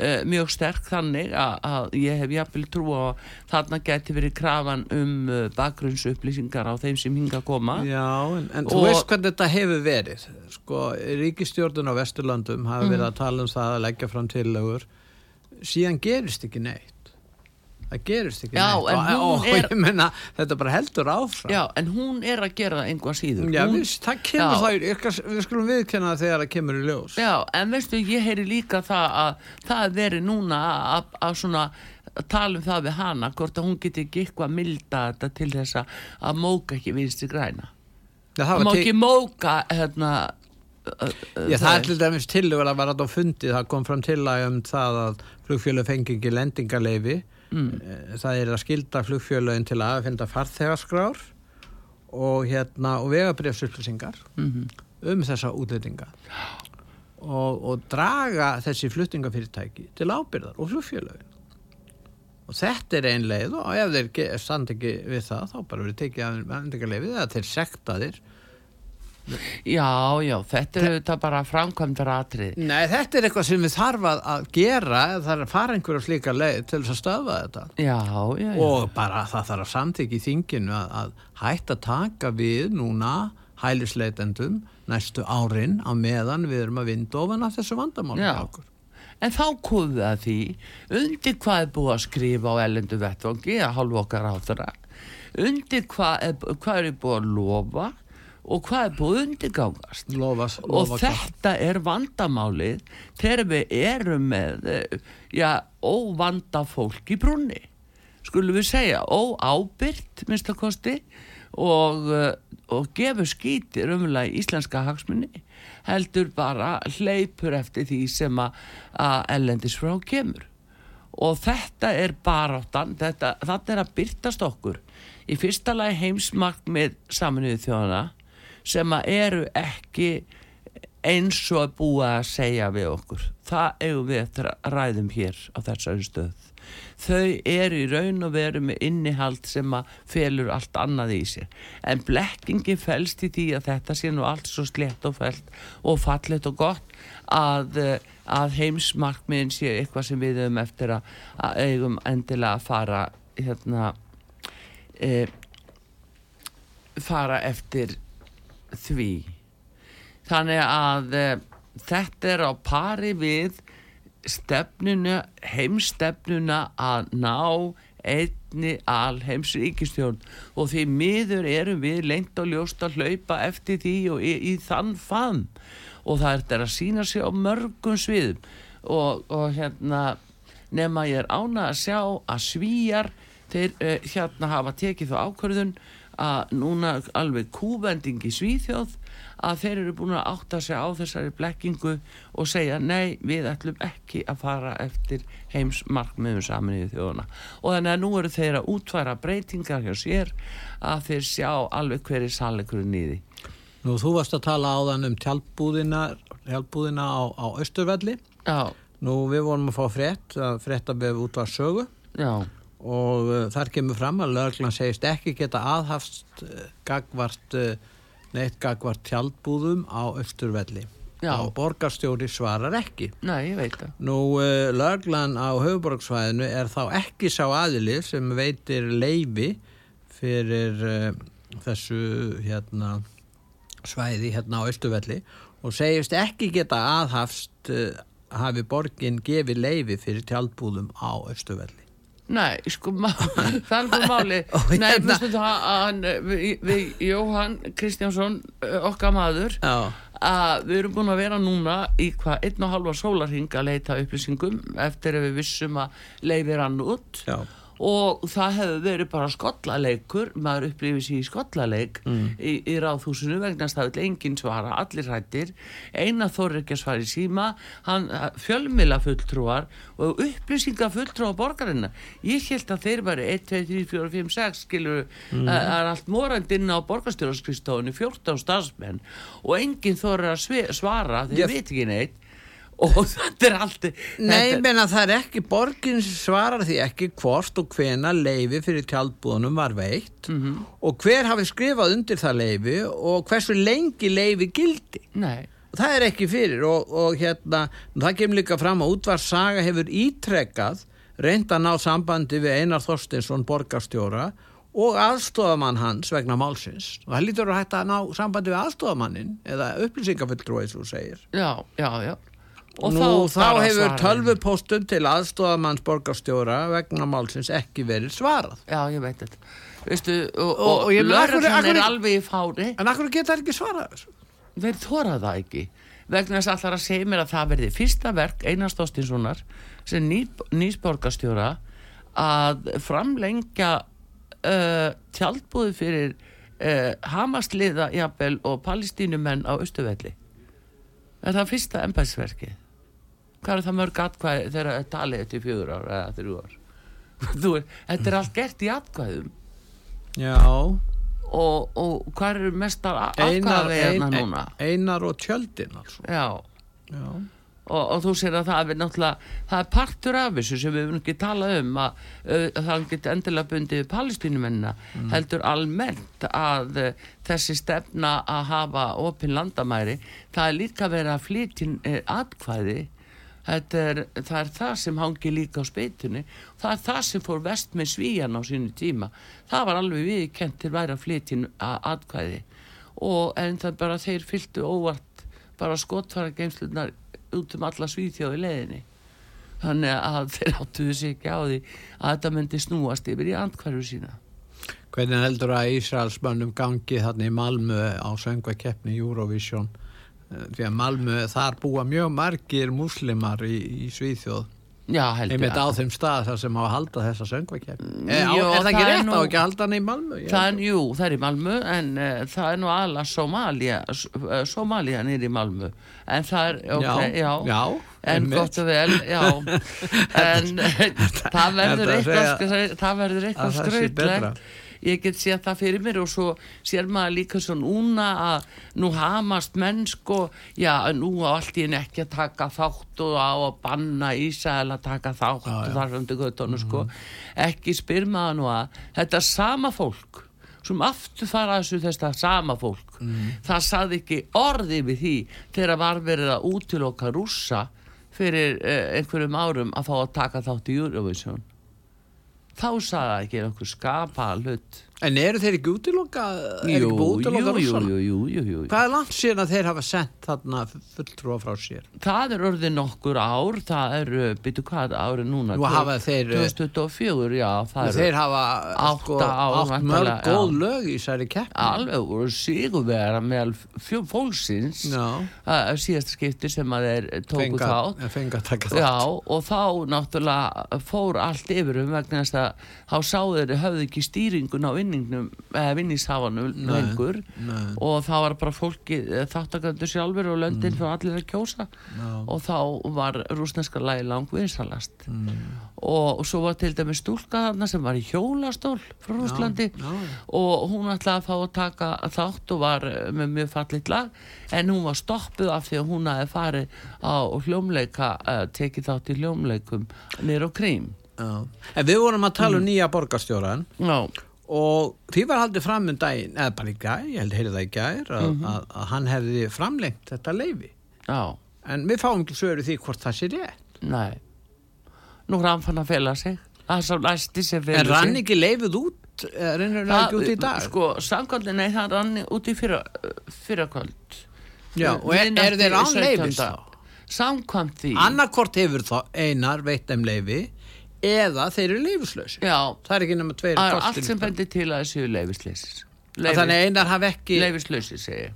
uh, mjög sterk þannig að, að ég hef jafnvel trú á að þarna geti verið krafan um uh, bakgrunnsupplýsingar á þeim sem hinga að koma. Já, en, en þú Og- veist hvernig þetta hefur verið. Sko, ríkistjórnun á Vesturlandum hafa Mhm. verið að tala um það að leggja fram tillögur. Síðan gerist ekki neitt það gerist ekki Já, og, og, er- ég menna, þetta bara heldur áfram. Já, en hún er að gera einhvað síður. Já, hún, við, það kemur Já. það, við skulum viðkenna þegar það kemur í ljós. Já, en veistu, ég heyri líka það að það er verið núna að, að svona að tala um það við hana hvort að hún geti ekki eitthvað milda þetta til þess að, að móka ekki vinstri græna. Já, það má ekki til, móka hérna já, það er til dæmis tillögur að þetta á fundi, það kom fram tillæg um það að flugfjölu fengi ekki lendingarleifi mm, það er að skilda flugfjölögin til að aðfinda farþegarskrár og hérna og vegabrefsupplýsingar mm um þessa útlendinga. Og, og draga þessi fluttingafyrirtæki til ábyrðar og flugfjölögin og þetta er ein leið og ef þeir standa ekki við það þá bara verið tekið af vendingarleifið eða þeir sektaðir Já, já, þetta er auðvitað bara framkvæmdar atrið Nei, þetta er eitthvað sem við þarf að, gera það er að fara einhverja slíka leið til þess að stöfa þetta. Já, já, já. Og bara það þarf að samþykja í þinginu að, að hætta að taka við núna hælisleitendum næstu árin á meðan við erum að vinda ofan af þessu vandamáli okkur. En þá við að því undir hvað er búið að skrifa á ellendu vettvangi að hálfa okkar á þeirra undir hvað er, hvað er búið að lofa og hvað er búið undirgangast? Lofa, og þetta er vandamálið þegar við erum með eh, já, óvanda fólk í brunni skulum við segja óábyrgt minnstakosti og, eh, og gefur skítir umlega íslenska hagsmunni heldur bara hleypur eftir því sem að, ellendis frá kemur. Og þetta er baráttan þetta, þetta er að byrtast okkur. Í fyrsta lagi heimsmarkmið saminuðu þjóðana sem eru ekki eins og að búa að segja við okkur. Það eigum við eftir að ræðum hér á þessari stöð. Þau eru í raun og veru með innihald sem að felur allt annað í sér. En blekkingi felst í því að þetta sé nú allt svo slett og felt og fallet og gott að, eh, að heimsmarkmiðin sé eitthvað sem við höfum eftir að, að eigum endilega að fara hérna e, fara eftir því. Þannig að e, þetta er á pari við stefnuna, heimstefnuna að ná einni alheims ríkistjórn og því miður erum við lengt og ljóst að hlaupa eftir því og í, í þann fann. Og það er að sína sig á mörgum sviðum. Og, og hérna nema ég er ána að sjá að svíjar þeir uh, hérna hafa tekið þá ákvörðun að núna alveg kúvending í Svíþjóð að þeir eru búin að átta sig á þessari blekkingu og segja nei, við ætlum ekki að fara eftir heimsmarkmiðum saminuðu þjóðuna og þannig að nú eru þeir að útværa breytingar hjá sér að þeir sjá alveg hverju sannleikurinn í því. Nú, þú varst að tala áðan um tjálpbúðina, tjálpbúðina á, á Östurvelli. Já, Nú, við vorum að fá frétt, að frétta beð út var sögu. Já, og uh, þar kemur fram að löglan segist ekki geta aðhafst uh, gagvart, uh, neitt gagvart tjálpbúðum á Östurvelli. Já. Og borgarstjóri svarar ekki. nei, ég veit það Nú, löglan á höfuborgsvæðinu er þá ekki sá aðili sem veitir leifi fyrir uh, þessu hérna svæði hérna á Östuvelli og segist ekki geta aðhafst uh, hafi borgin gefið leifi fyrir tjaldbúðum á Östuvelli. Nei, sko, það er bara máli Nei, hérna- það að hann, við, Jóhann Kristjánsson, okkar maður Já. að við erum búin að vera núna í hvað, einn og halva sólarhing að leita upplýsingum eftir að við vissum að leiðir hann út Já. Og það hefur verið bara skollaleikur maður upplifið sér í skollaleik mm. í, í ráðhúsinu vegna að það vil enginn svara, allir hættir eina þorri ekki að svara í síma hann fjölmila fulltrúar og upplýsinga fulltrúar borgarina ég held að þeir væri 1, 2, 3, 4, 5, 6 skilur, mm. það er allt morandinn á borgarstjórnskristónu 14 stafsmenn og enginn þorri að svara þeir veit ekki neitt og þetta er allt Nei, menna það er ekki borgin svarar því ekki hvort og hvena leifi fyrir tjálbúðunum var veitt mm -hmm. og hver hafi skrifað undir það leifi og hversu lengi leifi gildi Nei. það er ekki fyrir og, og hérna, það kemur líka fram að útvarsaga hefur ítrekkað reynd að ná sambandi við Einar Þorstinsson borgarstjóra og aðstofamann hans vegna málsins og það lítur að hætta að ná sambandi við aðstofamannin eða upplýsingafulltrú eins og segir Já, já, já og Nú, þá, þá hefur tölvupóstum til aðstofamanns borgarstjóra vegna málsins ekki verið svarað. Já, ég veit þetta. Veistu, og, og, og lörðan er alveg í fári. En akkur geta það ekki svarað þessu? Þeir þóra það ekki. Vegna þess að allar að segja mér að það verði fyrsta verk Einars Þóstinssonar sem ný, nýsborgarstjóra að framlengja uh, tjaldbúði fyrir uh, Hamasliða jafnvel og palestínumenn á Östuvelli er það fyrsta ennbæðsverkið hvað er það mörg atkvæði þegar það talið eftir fjögur ár eða þrjú ár? Er, þetta er allt gert í atkvæðum. Já. Og, og hvað er mestar atkvæði núna? Einar og tjöldin já, já. Og, og þú sér að það er náttúrulega það er partur af þessu sem við hefum ekki talað um að, að það getur endilega bundið palestínumennina mm. heldur almennt að uh, þessi stefna að hafa opinn landamæri það er líka verið að flytja uh, atkvæði. Er, það er það sem hangi líka á speitunni. Það er það sem fór vest með svíjan á sínu tíma. Það var alveg viðkent til væri að flytja atkvæði. Og en það bara þeir fylgtu óvart bara skotfara geimslunar út um alla svíþjóði leðinni þannig að þeir áttuðu sig ekki á því að þetta myndi snúast yfir í andkværu sína. Hvernig heldur að Ísraelsmönnum gangi þarna í Malmö á söngvakeppni Eurovision? Eh, því að Malmö þar búa mjög margir muslimar í, í Svíþjóð Já, einmitt á þeim stað þar sem á að halda þessa söngvækjum mm, er, það ekki rétt? Á ekki að halda hann í Malmö? Jú, það er í Malmö en uh, það er nú alla Somalia uh, Somalia nýr í Malmö. En það er, ok, já, já, já en gott og vel, já. En það verður eitthvað það verður eitthvað skrautlegt ég get séð það fyrir mér og svo sér maður líka svo núna að nú hamast mennsk og já, nú á allt í henni ekki að taka þátt og á að banna Ísæl að taka þátt já, og þar hundi göttunum mm sko ekki spyr maður nú að þetta sama fólk sem aftur fara þessu þess sama fólk mm það saði ekki orði við því þegar var verið að útiloka rúsa fyrir eh, einhverjum árum að fá að taka þátt í Eurovision þá sagði það ekki einhver skapa hlut En eru þeir ekki útiloka? Jú, jú, jú, jú, jú Hvað er langt síðan að þeir hafa sendt þarna fulltrúa frá sér? Það er orðið nokkur ár það er, byrju hvað árið núna? Nú hafa þeir 2024, já Þeir hafa sko, átt mörg góð lög í særi keppni. Alveg, og sígur vera með fólksins síðasta skipti sem að þeir tóku þá Fenga taka þátt. Já, og þá náttúrulega fór allt yfir um vegna þess að þá sáðu vinningnum eða vinningshafanum lengur nei. og það var bara fólki eh, þáttakandur sjálfur og löndin mm. fyrir allir að kjósa no. og þá var rúsneska lægi langt vinsalast mm. og, og svo var til dæmi stúlka þarna sem var í hjólastól frá Rúslandi no. No. og hún ætlaði að fá að taka þátt og var eh, með mjög fallit lag en hún var stoppuð af því að hún aðeins farið á hljómleika uh, tekið þátt í hljómleikum nýra og krím Já. En við vorum að tala um mm. nýja borgarstjóran Já og því var haldið fram um daginn, eða bara í gær, ég held að heyrða það í gær að, mm -hmm. að, að hann hefði framlengt þetta leifi Já. en við fáum ekki svöru því hvort það sé rétt Nei, nú rann fann að fela sig það svo næsti sem fela sig En rann ekki leifið út, reynir það ekki út í dag? Sko, samkvæmlega, nei, það rann út í fyrra, fyrra kvöld Já, og er, er þeir án leifis þá? Samkvæmt því Annarkort hefur þá einar veitt um leifi eða þeir eru leifislösi það er ekki nema tveir það er allt sem bendir til að þessu leifislösi Leifis, þannig einar hafa ekki leifislösi segi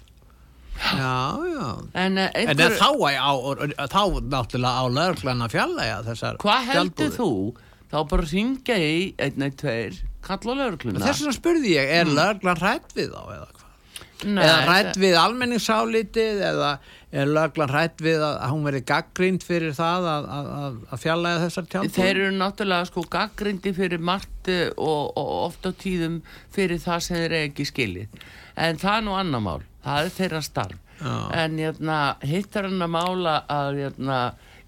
já já. En, uh, einhver... en þá, á, á, þá náttúrulega á löglan að fjalla hvað heldur þú? Þá bara ringja í einn eitt tveir kalla lögluna þess vegna spurði ég, er mm. löglan hrætt við þá eða hvað? Nei, eða hrætt við almenningssálítið eða er löglan hrætt við að hún veri gaggrind fyrir það að, að, að fjallæga þessar tjálfur? Þeir eru náttúrulega sko gaggrindi fyrir margt eh, og, og ofta tíðum fyrir það sem þeir ekki skilið en það er nú annar mál, það er þeirra starf Já. en hérna, hittar hann að mála að hérna,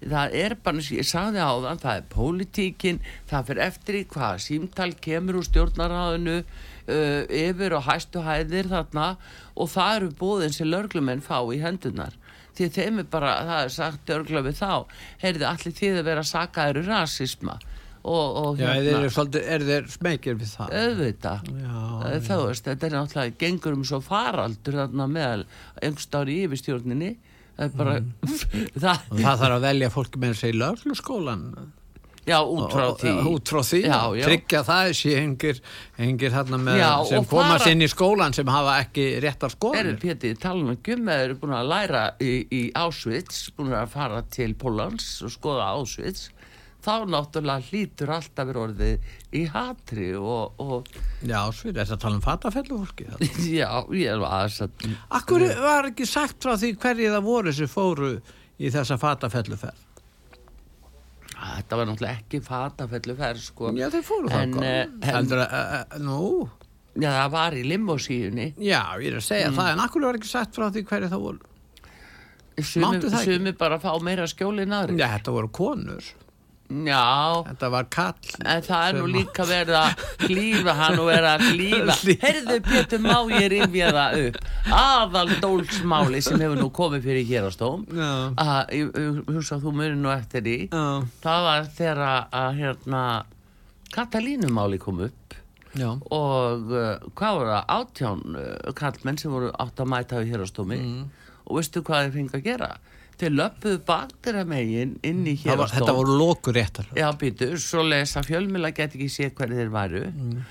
það er bara, ég sagði á þann það er pólitíkin, það fyrir eftir í hvað símtal kemur úr stjórnaráðinu uh, yfir og hæstu hæðir þarna og það eru bóðin sem lörglumenn fá í hendunar því þeim er bara, það er sagt örgla við þá, heyrði allir því að vera sakaður rasisma? Og, og Já, hérna, er, svolítið, er þeir smekir við það? Öðvita, þá veist, þetta er náttúrulega gengur um svo faraldur þarna meðal einhverstaður í yfirstjórninni. Það er bara mm. það, það þarf að velja fólki með þessi lögluskólan Já, út frá því. Út frá því, já, já. tryggja það sé hengir, hengir með já, sem komast fara... inn í skólan sem hafa ekki réttar skólanir. Erður Péti, tala um gumma, þeir eru búin að læra í, í Auschwitz, búin að fara til Pólans og skoða Auschwitz, þá náttúrulega hlýtur alltaf verið orðið í hatri og... og... Já, er það að tala um fatafellu fólki? já, ég var aðeins að... Akkur var ekki sagt frá því hverju það voru sem fóru í þessa fatafelluferð? Þetta var náttúrulega ekki fatafellu ferð sko. Já þeir fóru það en, Heldur að, uh, nú? Já það var í limosíunni Já ég er að segja mm. það en akkur var ekki sett frá því hverju það voru? Sumi, sumi bara fá meira skjólin aðri Já þetta voru konur Já. Þetta var kall En það er nú líka verið að klífa hann og verið að klífa. Herðu Pétur má ég rifja það upp? Aðal dólsmáli sem hefur nú komið fyrir hér á stóm að þú mörður nú eftir því. Já. Það var þegar að hérna Katalínumáli kom upp Já. og uh, hvað voru það? Átján uh, kallmenn sem voru átt að mæta hér á stómi mm. og veistu hvað þeir fengið að gera þeir löpuðu baktir að megin inn í hér var, þetta voru lókur réttar já býtu, svo lesa fjölmjöla get ekki sé hvernig þeir varu. Mm.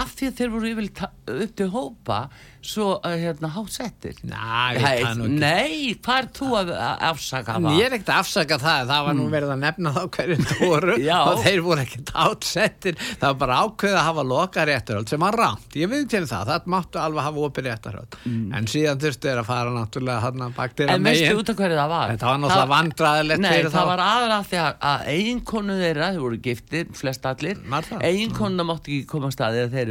af því að þeir voru yfir upp til hópa svo uh, hérna hátsettir Nei, hvað er þú að afsaka það? Ég er ekkert að afsaka það. Það var nú mm. verið að nefna þá hverjum þú voru og þeir voru ekkert hátsettir það var bara ákveð að hafa loka réttarhald sem var rámt, ég veit til það. Það máttu alveg hafa opið réttarhald mm. en síðan þurftu þeir að fara náttúrulega hann að baktir En veistu út af hverju það var? Þetta var náttúrulega vandraðilegt Nei, það þá. var aðra því að, að eiginkonu þeirra, þeir voru giftir, flest allir eiginkonu mátti ekki koma staði að þeir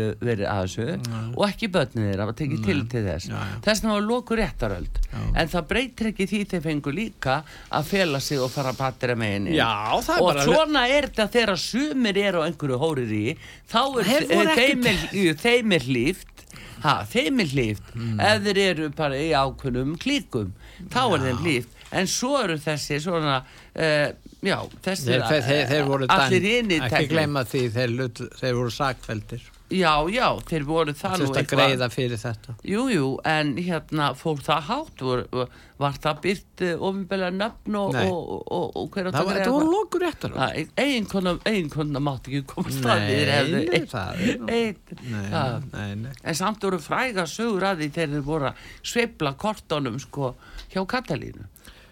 tekið til til þess. Þess að það var lokur réttaröld. En það breytir ekki því þeir fengu líka að fela sig og fara að patira með henni. Og bara... svona er þetta þegar sumir er á einhverju hórir í þá er þeim er líft ha, þeim er líft mm. ef þeir eru bara í ákunum klíkum þá er þeim líft en svo eru þessi svona uh, já, þessi þeir, þeir, þeir allir inn í ekki gleyma því þeir voru sakveldir Já, já, þeir voru það nú eitthvað. Þetta greiða fyrir þetta. Jú, jú, en hérna fór það hátt, var, var það byrt uh, ofinbeglega nöfn og, og, og, og hver að það greiða? Það voru lokur eftir það. Eiginkonna mátti ekki koma staðir. Nei, nei, það er nú. Nei, nei. En samt voru fræga sögur að því þeir voru að sveibla kortónum sko hjá Katalínu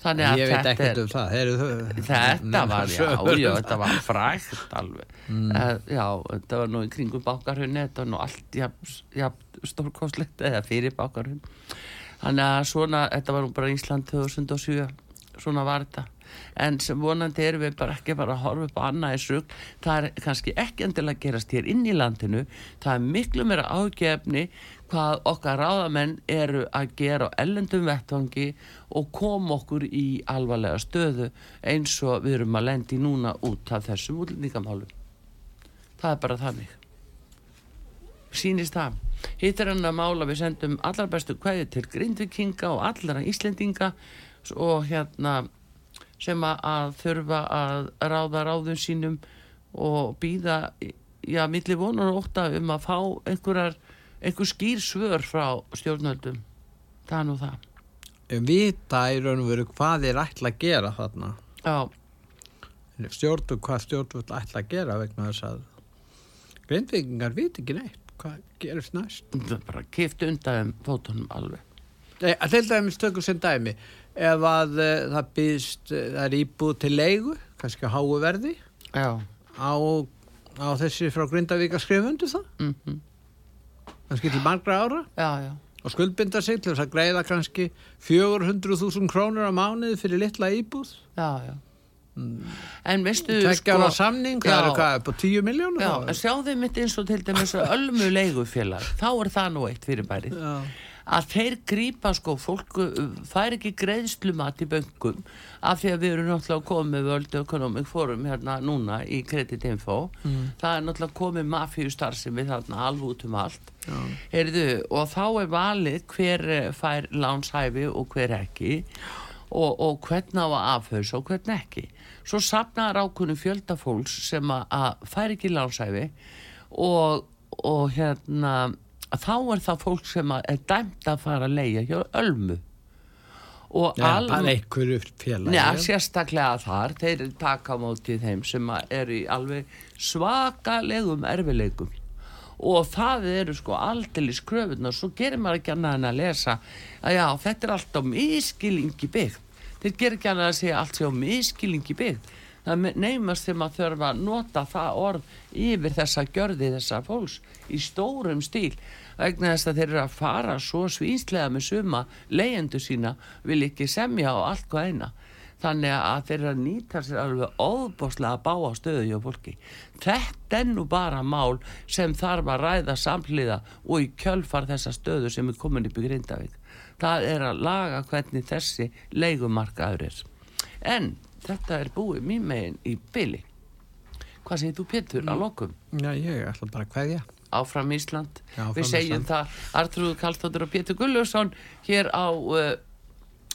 þannig að þetta um Heru, þetta var, já, já, þetta var frækt alveg. Mm. uh, já, þetta var nú í kringum bákarhunni þetta var nú allt jafn stórkoslegt eða fyrir bákarhunn þannig að svona, þetta var nú bara Ísland 2007, svona var þetta en sem vonandi erum við bara ekki bara að horfa upp á annað í srugg það er kannski ekki endilega að gerast hér inn í landinu. Það er miklu meira ágefni hvað okkar ráðamenn eru að gera á ellendum vettvangi og kom okkur í alvarlega stöðu eins og við erum að lendi núna út af þessum útlendingamálum. Það er bara þannig. Sínist það. Hitt er hann að mála við sendum allar bestu kvæði til grindvikinga og allara íslendinga og hérna sem að þurfa að ráða ráðun sínum og býða já, millir vonar og óta um að fá einhverjar einhver skýr svör frá stjórnöldum það er nú það. Vita í raun og veru hvað þeir ætla að gera þarna? Já. Stjórnum hvað stjórnvöld ætla að gera vegna þess að grindvikingar viti ekki neitt. Hvað gerist næst? Það er bara kift undan fótunum alveg. Nei, að til dæmis tökum sem dæmi ef að uh, það býðst uh, það er íbúð til leigu kannski háuverði á á þessi frá Grindavík að skrifa undir það? Mm -hmm. kannski til margra ára? Já, já. og skuldbinda sig til þess að greiða kannski 400.000 krónur á mánuði fyrir litla íbúð? Já, já. En veistu ára samning, það eru hvað, upp á 10 miljónur? Já, en sjáðu mitt eins og til dæmis ölmu leigufélag, þá er það nú eitt fyrir bærið að þeir grýpa sko, fólk fær ekki greiðslumat í böngum af því að við erum náttúrulega komið World Economic Forum hérna núna í Credit Info. Mm. það er náttúrulega komið mafjústar sem við þarna alveg út um allt. Heyrðu, og þá er valið hver fær lánshæfi og hver ekki og, og hvern á að afhaus og hvern ekki. Svo sapnaður ákunni fjöldafólks sem að fær ekki lánshæfi og, og hérna þá er það fólk sem er dæmt að fara að leia hjá ölmu. Og ja, alveg ja, sérstaklega þar, þeir taka mótið þeim sem er í alveg svakalegum erfileikum og það eru sko aldrei skröfun og svo gerir maður ekki annað en að lesa að já, þetta er allt á miskilingi byggt þeir gerir ekki annað að segja allt á miskilingi byggt það neymast þegar maður þurfa að nota það orð yfir þessa gjörði þessa fólks í stórum stíl. Vegna þess að þeir eru að fara svo svínslega með suma leyendu sína vil ekki semja á allt hvað eina. Þannig að þeir eru að nýta sér alveg óbáslega að bá á stöðu hjá fólki. Þetta er nú bara mál sem þarf að ræða samhliða og í kjölfar þessa stöðu sem er komin upp í Grindavík. Það er að laga hvernig þessi leikumarkaður er. En þetta er búið mým megin í byli hvað segir þú Pétur mm. á lokum? Já, ég ætla bara að hvaðja Áfram Ísland, Já, áfram við segjum Ísland. það Artrúð Kallstóttur og Pétur Gullursson hér á uh,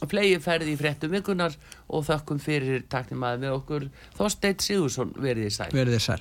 flegiferði í frettum vikunar og þakkum fyrir taknum að við okkur Þorsteit Sigursson verið í sæl Verið í sæl